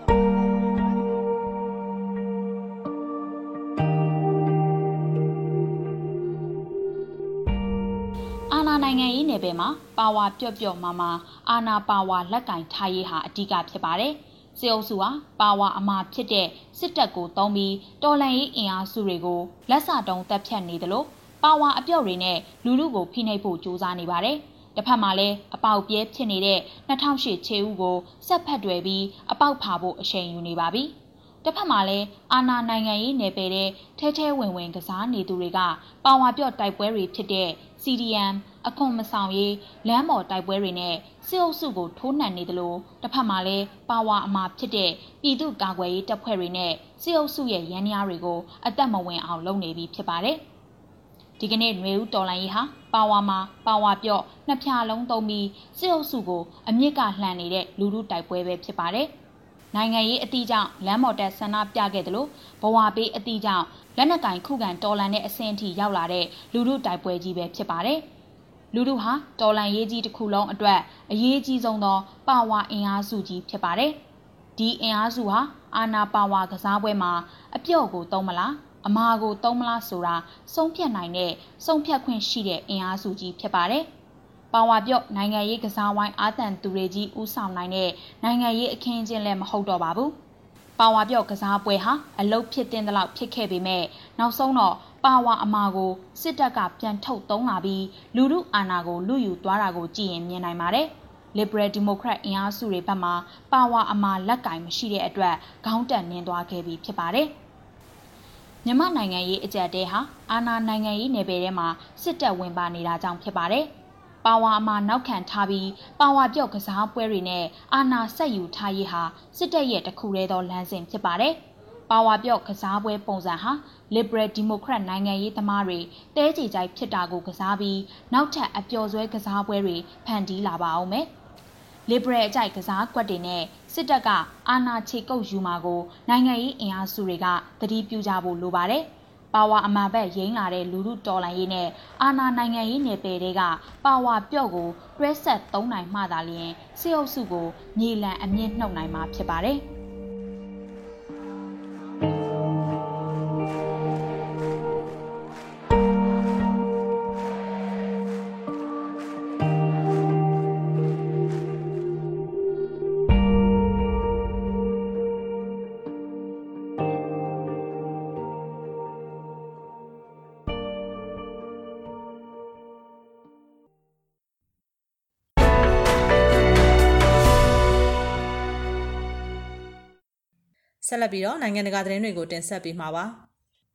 အာနာနိုင်ငံရေးနယ်ပယ်မှာပါဝါပြော့ပြော့မာမာအာနာပါဝါလက်ကင်ထားရေးဟာအဓိကဖြစ်ပါတယ်။စေအုပ်စုဟာပါဝါအမာဖြစ်တဲ့စစ်တပ်ကိုတုံးပြီးတော်လှန်ရေးအင်အားစုတွေကိုလက်စတုံးတက်ဖြတ်နေသလို ပါဝါအပြော့တွေနဲ့လူလူကိုဖိနှိပ်ဖို့ကြိုးစားနေပါတယ်။တစ်ဖက်မှာလည်းအပေါက်ပြဲဖြစ်နေတဲ့2008ခြေဦးကိုဆက်ဖက်တွယ်ပြီးအပေါက်ဖာဖို့အရှိန်ယူနေပါပြီ။တစ်ဖက်မှာလည်းအာနာနိုင်ငံရေးနယ်ပယ်တဲ့ထဲထဲဝင်ဝင်ကစားနေသူတွေကပါဝါပြော့တိုက်ပွဲတွေဖြစ်တဲ့ CDM အခွန်မဆောင်ရေးလမ်းပေါ်တိုက်ပွဲတွေနဲ့စစ်အုပ်စုကိုထိုးနှံနေသလိုတစ်ဖက်မှာလည်းပါဝါအမာဖြစ်တဲ့ပြည်သူ့ကာကွယ်ရေးတပ်ဖွဲ့တွေနဲ့စစ်အုပ်စုရဲ့ရန်ရားတွေကိုအသက်မဝင်အောင်လုပ်နေပြီးဖြစ်ပါတယ်။ ဒီကနေ့ຫນွေဦးတော်လိုင်းရေးဟာပါဝါမှာပါဝါပြော့နှစ်ဖြာလုံးသုံးပြီးစစ်အုပ်စုကိုအမြင့်ကလှန်နေတဲ့လူလူတိုက်ပွဲပဲဖြစ်ပါတယ်။နိုင်ငံရေးအသီးကြောင့်လမ်းမော်တက်ဆန္ဒပြခဲ့တယ်လို့ဘဝပေးအသီးကြောင့်လက်နက်ကင်ခုခံတော်လန်တဲ့အဆင့်အထိရောက်လာတဲ့လူလူတိုက်ပွဲကြီးပဲဖြစ်ပါတယ်။လူလူဟာတော်လန်ရေးကြီးတစ်ခုလုံးအတွက်အရေးကြီးဆုံးသောပါဝါအင်အားစုကြီးဖြစ်ပါတယ်။ဒီအင်အားစုဟာအာနာပါဝါကစားပွဲမှာအပြော့ကိုသုံးမလား အမာကိုသုံးမလားဆိုတာဆုံးဖြတ်နိုင်တဲ့ဆုံးဖြတ်ခွင့်ရှိတဲ့အင်အားစုကြီးဖြစ်ပါတယ်။ပါဝါပြော့နိုင်ငံရေးကစားဝိုင်းအာတန်သူတွေကြီးဦးဆောင်နိုင်တဲ့နိုင်ငံရေးအခင်းအကျင်းလည်းမဟုတ်တော့ပါဘူး။ပါဝါပြော့ကစားပွဲဟာအလုတ်ဖြစ်တဲ့လောက်ဖြစ်ခဲ့ပေမဲ့နောက်ဆုံးတော့ပါဝါအမာကိုစစ်တပ်ကပြန်ထုတ်သုံးလာပြီးလူမှုအာဏာကိုလူယူသွားတာကိုကြည့်ရင်မြင်နိုင်ပါတယ်။ Liberal Democrat အင်အားစုတွေဘက်မှပါဝါအမာလက်ကင်မရှိတဲ့အတွက်ခေါင်းတက်နင်းသွားခဲ့ပြီးဖြစ်ပါတယ်။ မြန်မာနိုင်ငံရေးအကြက်တဲဟာအာဏာနိုင်ငံရေးနယ်ပယ်ထဲမှာစစ်တပ်ဝင်ပါနေတာကြောင့်ဖြစ်ပါတယ်။ပါဝါအမာနောက်ခံထားပြီးပါဝါပြော့ကစားပွဲတွေနဲ့အာဏာဆက်ယူထားရေးဟာစစ်တပ်ရဲ့တခုတည်းသောလမ်းစဉ်ဖြစ်ပါတယ်။ပါဝါပြော့ကစားပွဲပုံစံဟာ Liberal Democrat နိုင်ငံရေးသမားတွေတဲကြေကြိုက်ဖြစ်တာကိုကစားပြီးနောက်ထပ်အပျော်ဆွဲကစားပွဲတွေဖန်တီးလာပါအောင်မယ်။ Liberal အကြိုက်ကစားကွက်တွေနဲ့စစ်တပ်ကအာဏာချေကုပ်ယူမှာကိုနိုင်ငံရေးအင်အားစုတွေကသတိပြုကြဖို့လိုပါတယ်။ပါဝါအမာဘက်ရိမ့်လာတဲ့လူလူတော်လှန်ရေးနဲ့အာဏာနိုင်ငံရေးနယ်ပယ်တွေကပါဝါပြော့ကိုတွဲဆက်သုံးနိုင်မှသာလျှင်စစ်အုပ်စုကိုမြေလံအမြင့်နှုတ်နိုင်မှာဖြစ်ပါတယ်။ ဆက်လက်ပြီးတော့နိုင်ငံတကာသတင်းတွေကိုတင်ဆက်ပေးမှာပါ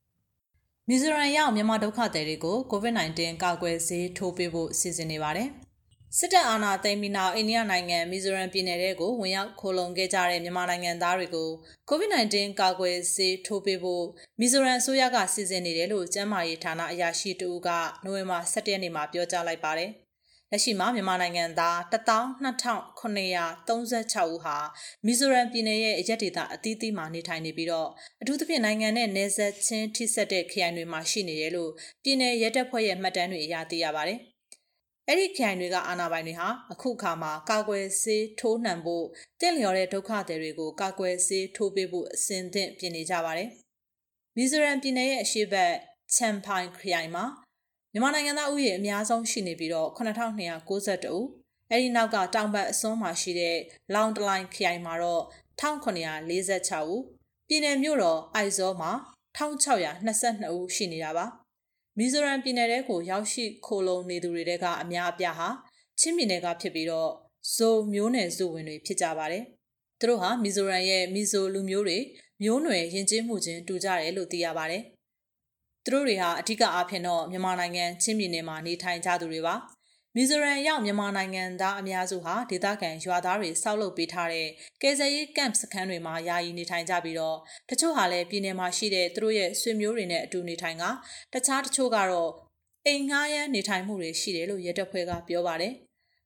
။မီဇိုရမ်ရောက်မြန်မာဒုက္ခသည်တွေကို COVID-19 ကာကွယ်ဆေးထိုးပေးဖို့စီစဉ်နေပါတယ်။စစ်တပ်အာဏာသိမ်းပြီးနောက်အိန္ဒိယနိုင်ငံမီဇိုရမ်ပြည်နယ်ကိုဝင်ရောက်ခိုလုံခဲ့ကြတဲ့မြန်မာနိုင်ငံသားတွေကို COVID-19 ကာကွယ်ဆေးထိုးပေးဖို့မီဇိုရမ်အစိုးရကစီစဉ်နေတယ်လို့ကျန်းမာရေးဌာနအရာရှိတဦးကနိုဝင်ဘာ17ရက်နေ့မှာပြောကြားလိုက်ပါတယ်။ လက်ရှိမှာမြန်မာနိုင်ငံသား12936ဦးဟာမီဇိုရမ်ပြည်နယ်ရဲ့အရက်ဒေသအသီးသီးမှာနေထိုင်နေပြီးတော့အထူးသဖြင့်နိုင်ငံနဲ့နယ်စပ်ချင်းထိစပ်တဲ့ခရိုင်တွေမှာရှိနေတယ်လို့ပြည်နယ်ရဲတပ်ဖွဲ့ရဲ့မှတ်တမ်းတွေအရသိရပါတယ်။အဲ့ဒီခရိုင်တွေကအာဏာပိုင်တွေဟာအခုအခါမှာကာကွယ်ဆေးထိုးနှံဖို့တင့်လျော်တဲ့ဒုက္ခသည်တွေကိုကာကွယ်ဆေးထိုးပေးဖို့အစဉ်သင့်ပြင်နေကြပါတယ်။မီဇိုရမ်ပြည်နယ်ရဲ့အရှေ့ဘက်ချမ်ဖိုင်ခရိုင်မှာ မြန်မာနိုင်ငံသားဥယျာဉ်အများဆုံးရှိနေပြီးတော့9292ဦးအဲဒီနောက်ကတောင်ဘက်အစွန်းမှာရှိတဲ့လောင်တလိုင်းခရိုင်မှာတော့1946ဦးပြည်နယ်မြို့တော်အိုက်ဇောမှာ1622ဦးရှိနေတာပါမီဇိုရမ်ပြည်နယ်တဲကိုရောက်ရှိခိုလုံနေသူတွေကအများအပြားဟာချင်းပြည်နယ်ကဖြစ်ပြီးတော့ဇိုမျိုးနယ်စုဝင်တွေဖြစ်ကြပါတယ်။သူတို့ဟာမီဇိုရမ်ရဲ့မီဇိုလူမျိုးတွေမျိုးနွယ်ယဉ်ကျေးမှုချင်းတူကြတယ်လို့သိရပါတယ်။ သူတို့တွေဟာအထူးအားဖြင့်တော့မြန်မာနိုင်ငံချင်းပြည်နယ်မှာနေထိုင်ကြသူတွေပါ။မီဇိုရမ်ရောက်မြန်မာနိုင်ငံသားအများစုဟာဒေသခံရွာသားတွေစောက်လုပ်ပေးထားတဲ့ကယ်ဆယ်ရေးကမ်စခန်းတွေမှာယာယီနေထိုင်ကြပြီးတော့တချို့ဟာလည်းပြည်နယ်မှာရှိတဲ့သူတို့ရဲ့ဆွေမျိုးတွေနဲ့အတူနေထိုင်ကတခြားတချို့ကတော့အိမ်ငှားရမ်းနေထိုင်မှုတွေရှိတယ်လို့ရဲတပ်ဖွဲ့ကပြောပါတယ်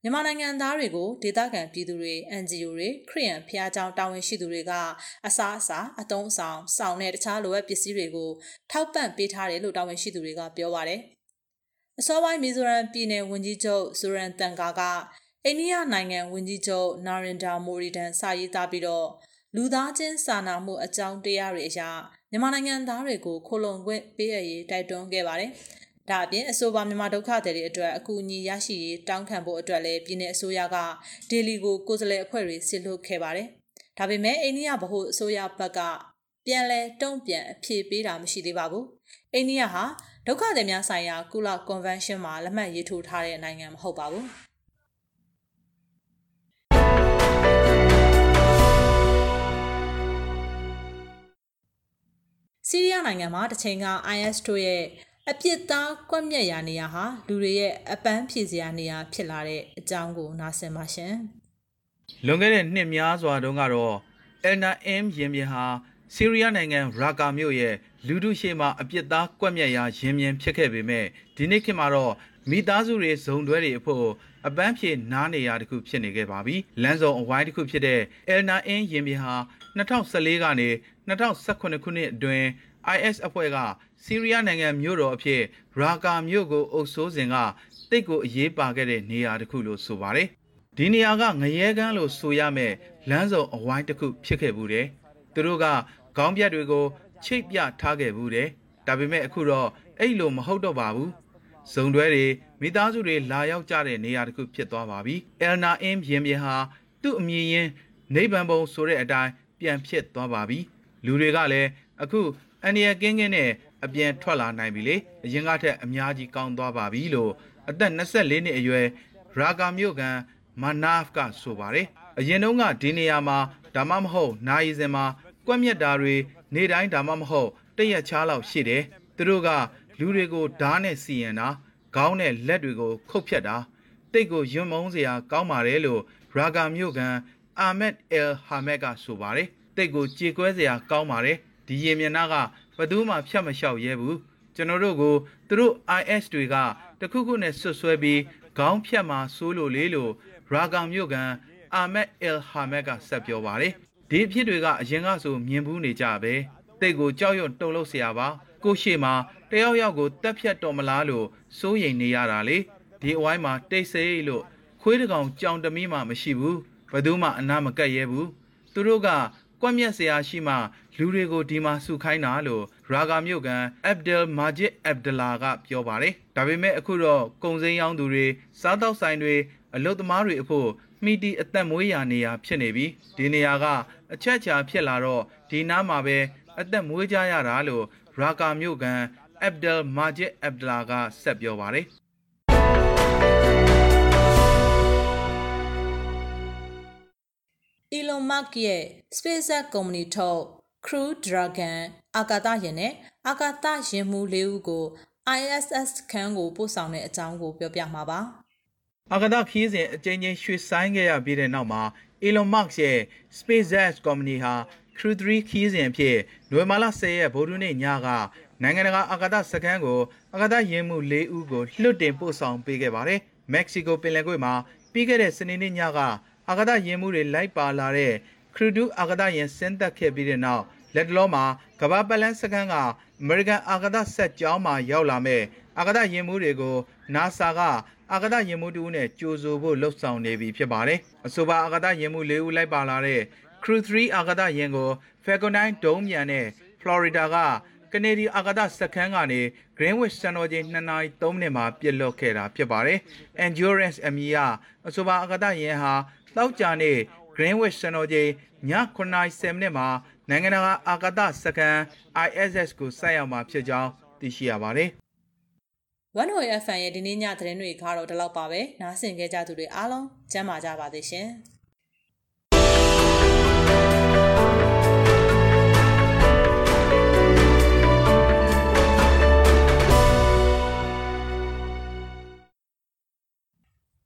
မြန်မာနိုင်ငံသားတွေကိုဒေသခံပြည်သူတွေ NGO တွေခရီးရန်ဖျားကြောင်းတာဝန်ရှိသူတွေကအစားအစာအသုံးအဆောင်စောင်နဲ့တခြားလိုအပ်ပစ္စည်းတွေကိုထောက်ပံ့ပေးထားတယ်လို့တာဝန်ရှိသူတွေကပြောပါတယ်။အစောပိုင်းမီဇိုရမ်ပြည်နယ်ဝန်ကြီးချုပ်ဇိုရန်တန်ကာကအိန္ဒိယနိုင်ငံဝန်ကြီးချုပ်နာရင်ဒါမိုရီဒန်စာရေးသားပြီးတော့လူသားချင်းစာနာမှုအကြောင်းတရားတွေအရာမြန်မာနိုင်ငံသားတွေကိုခိုလုံခွင့်ပေးရရေးတိုက်တွန်းခဲ့ပါတယ်။ ဒါအပြင်အဆိုပါမြန်မာဒုက္ခသည်တွေအတွက်အကူအညီရရှိရေးတောင်းခံဖို့အတွက်လည်းပြည်내အစိုးရကဒေလီကိုကိုယ်စားလှယ်အဖွဲ့တွေဆစ်လွှတ်ခဲ့ပါတယ်။ဒါပေမဲ့အိန္ဒိယဗဟိုအစိုးရဘက်ကပြန်လဲတုံ့ပြန်အဖြေပေးတာမရှိသေးပါဘူး။အိန္ဒိယဟာဒုက္ခသည်များဆိုင်ရာကုလကွန်ဗင်းရှင်းမှာလက်မှတ်ရေးထိုးထားတဲ့နိုင်ငံမဟုတ်ပါဘူးစီးရီးယားနိုင်ငံမှာတစ်ချိန်က IS တို့ရဲ့ အပြစ်သားကွက်မြက်ရာနေရာဟာလူတွေရဲ့အပန်းဖြေစရာနေရာဖြစ်လာတဲ့အကြောင်းကိုနားဆင်ပါရှင်။လွန်ခဲ့တဲ့နှစ်များစွာတုန်းကတော့ Elna M ရင်ပြင်ဟာဆီးရီးယားနိုင်ငံရာကာမြို့ရဲ့လူထုရှေ့မှာအပြစ်သားကွက်မြက်ရာရင်မြင်ဖြစ်ခဲ့ပေမဲ့ဒီနေ့ခေတ်မှာတော့မိသားစုတွေဇုံတွဲတွေအဖို့အပန်းဖြေနားနေရတခုဖြစ်နေခဲ့ပါပြီ။လမ်းစုံအဝိုင်းတစ်ခုဖြစ်တဲ့ Elna In ရင်ပြင်ဟာ2014ကနေ2018ခုနှစ်အတွင်း IS အဖွဲ့က ဆီးရီးယားနိုင်ငံမြို့တော်အဖြစ်ရာကာမြို့ကိုအုပ်စိုးစဉ်ကတိတ်ကိုအရေးပါခဲ့တဲ့နေရာတစ်ခုလို့ဆိုပါတယ်။ဒီနေရာကငရဲကန်းလို့ဆိုရမယ်လမ်းစုံအဝိုင်းတစ်ခုဖြစ်ခဲ့ဘူးတယ်။သူတို့ကခေါင်းပြတ်တွေကိုချိတ်ပြထားခဲ့ဘူးတယ်ဒါပေမဲ့အခုတော့အဲ့လိုမဟုတ်တော့ပါဘူးဇုံတွဲတွေမိသားစုတွေလာရောက်ကြတဲ့နေရာတစ်ခုဖြစ်သွားပါပြီအယ်နာအင်းရင်ပြင်ဟာသူ့အမည်ရင်းနေဗန်ဘုံဆိုတဲ့အတိုင်းပြန်ဖြစ်သွားပါပြီလူတွေကလည်းအခုအန်ဒီယကင်းကင်းနဲ့ အပြန်ထွက်လာနိုင်ပြီလေအရင်ကထက်အများကြီးကောင်းသွားပါပြီလို့အသက်24နှစ်အရွယ်ရာဂါမြို့ကန်မနာဖ်ကဆိုပါတယ်အရင်တုန်းကဒီနေရာမှာဒါမှမဟုတ်နိုင်စင်မှာကွက်မြက်တာတွေနေတိုင်းဒါမှမဟုတ်တရက်ချားလောက်ရှိတယ်သူတို့ကလူတွေကိုဓားနဲ့စီရင်တာခေါင်းနဲ့လက်တွေကိုခုတ်ဖြတ်တာတိတ်ကိုယွံမုံစရာကောင်းပါတယ်လို့ရာဂါမြို့ကန်အာမက်အယ်ဟာမက်ကဆိုပါတယ်တိတ်ကိုကြေကွဲစရာကောင်းပါတယ်ဒီရင်မျက်နှာက ဘသူမှဖြတ်မလျှောက်ရဲဘူးကျွန်တော်တို့ကိုသူတို့ IS တွေကတခုခုနဲ့ဆွတ်ဆွဲပြီးခေါင်းဖြတ်မှာစိုးလို့လေလို့ရာဂါမြို့ကန်အာမက်အယ်ဟာမက်ကဆက်ပြောပါတယ်ဒီအဖြစ်တွေကအရင်ကဆိုမြင်ဘူးနေကြပဲတိတ်ကိုကြောက်ရွံ့တုန်လှုပ်เสียပါကိုရှိမှာတယောက်ယောက်ကိုတက်ဖြတ်တော်မလားလို့စိုးရိမ်နေရတာလေဒီအဝိုင်းမှာတိတ်ဆိတ်လို့ခွေးတကောင်ကြောင်တမီးမှမရှိဘူးဘယ်သူမှအနာမကက်ရဲဘူးသူတို့ကကွက်မြက်စရာရှိမှ လူတွေကိုဒီမှာစုခိုင်းတာလို့ရာဂါမြို့ကန်အဗ်ဒယ်မာဂျစ်အဗ်ဒလာကပြောပါတယ်ဒါပေမဲ့အခုတော့ကုံစိမ်းရောင်းသူတွေစားတောက်ဆိုင်တွေအလုတ်သမားတွေအဖို့မိတီအသက်မွေးရာနေရာဖြစ်နေပြီဒီနေရာကအချက်ချာဖြစ်လာတော့ဒီနားမှာပဲအသက်မွေးကြရတာလို့ရာကာမြို့ကန်အဗ်ဒယ်မာဂျစ်အဗ်ဒလာကဆက်ပြောပါတယ်အီလွန်မတ်ရဲ့ SpaceX ကုမ္ပဏီထုတ် Crew Dragon အာကာသယာဉ်နဲ့အာကာသယာဉ်မှူးလေးဦးကို ISS ခန်းကိုပို့ဆောင်တဲ့အကြောင်းကိုပြောပြမှာပါ။အာကာသခီးစဉ်အကြိမ်ကြိမ်ရွှေ့ဆိုင်းခဲ့ရပြီးတဲ့နောက်မှာ Elon Musk ရဲ့ SpaceX ကုမ္ပဏီဟာ Crew 3ခီးစဉ်အဖြစ်နိုဝင်ဘာလ10ရက်ဗိုလ်ထူးနေ့ညကနိုင်ငံတကာအာကာသစခန်းကိုအာကာသယာဉ်မှူး၄ဦးကိုလွှတ်တင်ပို့ဆောင်ပေးခဲ့ပါတယ်။မက္ကဆီကိုပင်လယ်ကွေ့မှာပြီးခဲ့တဲ့စနေနေ့ညကအာကာသယာဉ်မှူးတွေလိုက်ပါလာတဲ့ Crew 2အာကာသယာဉ်ဆင်းသက်ခဲ့ပြီးတဲ့နောက်လက်တလောမှာကမ္ဘာပလန်းစခန်းက American အာကာသဆက်ကြောင်းမှာရောက်လာမဲ့အာကာသယာဉ်မှူးတွေကို NASA ကအာကာသယာဉ်မှူးတူနဲ့ကြိုဆိုဖို့လှုပ်ဆောင်နေပြီဖြစ်ပါတယ်။အဆိုပါအာကာသယာဉ်မှူး၄ဦးလိုက်ပါလာတဲ့ Crew 3အာကာသယာဉ်ကို Falcon 9ဒုံးမြန်နဲ့ Florida ကကနေဒီအာကာသစခန်းကနေ Greenwich စံတော်ချိန်2နာရီ3မိနစ်မှာပြစ်လွတ်ခဲ့တာဖြစ်ပါတယ်။ Endurance အမည်အဆိုပါအာကာသယာဉ်ဟာတောက်ကြနေ Greenwich စံတော်ချိန်ည9နာရီ10မိနစ်မှာနိုင်ငံတကာအာကာသစခန်း ISS ကိုဆိုက်ရောက်မှာဖြစ်ကြောင်းသိရှိရပါတယ် 1way FM ရဲ့ဒီနေ့ညသတင်းတွေကတော့ဒီလောက်ပါပဲနားဆင်ကြကြသူတွေအားလုံးကျမ်းမာကြပါသေးရှင်။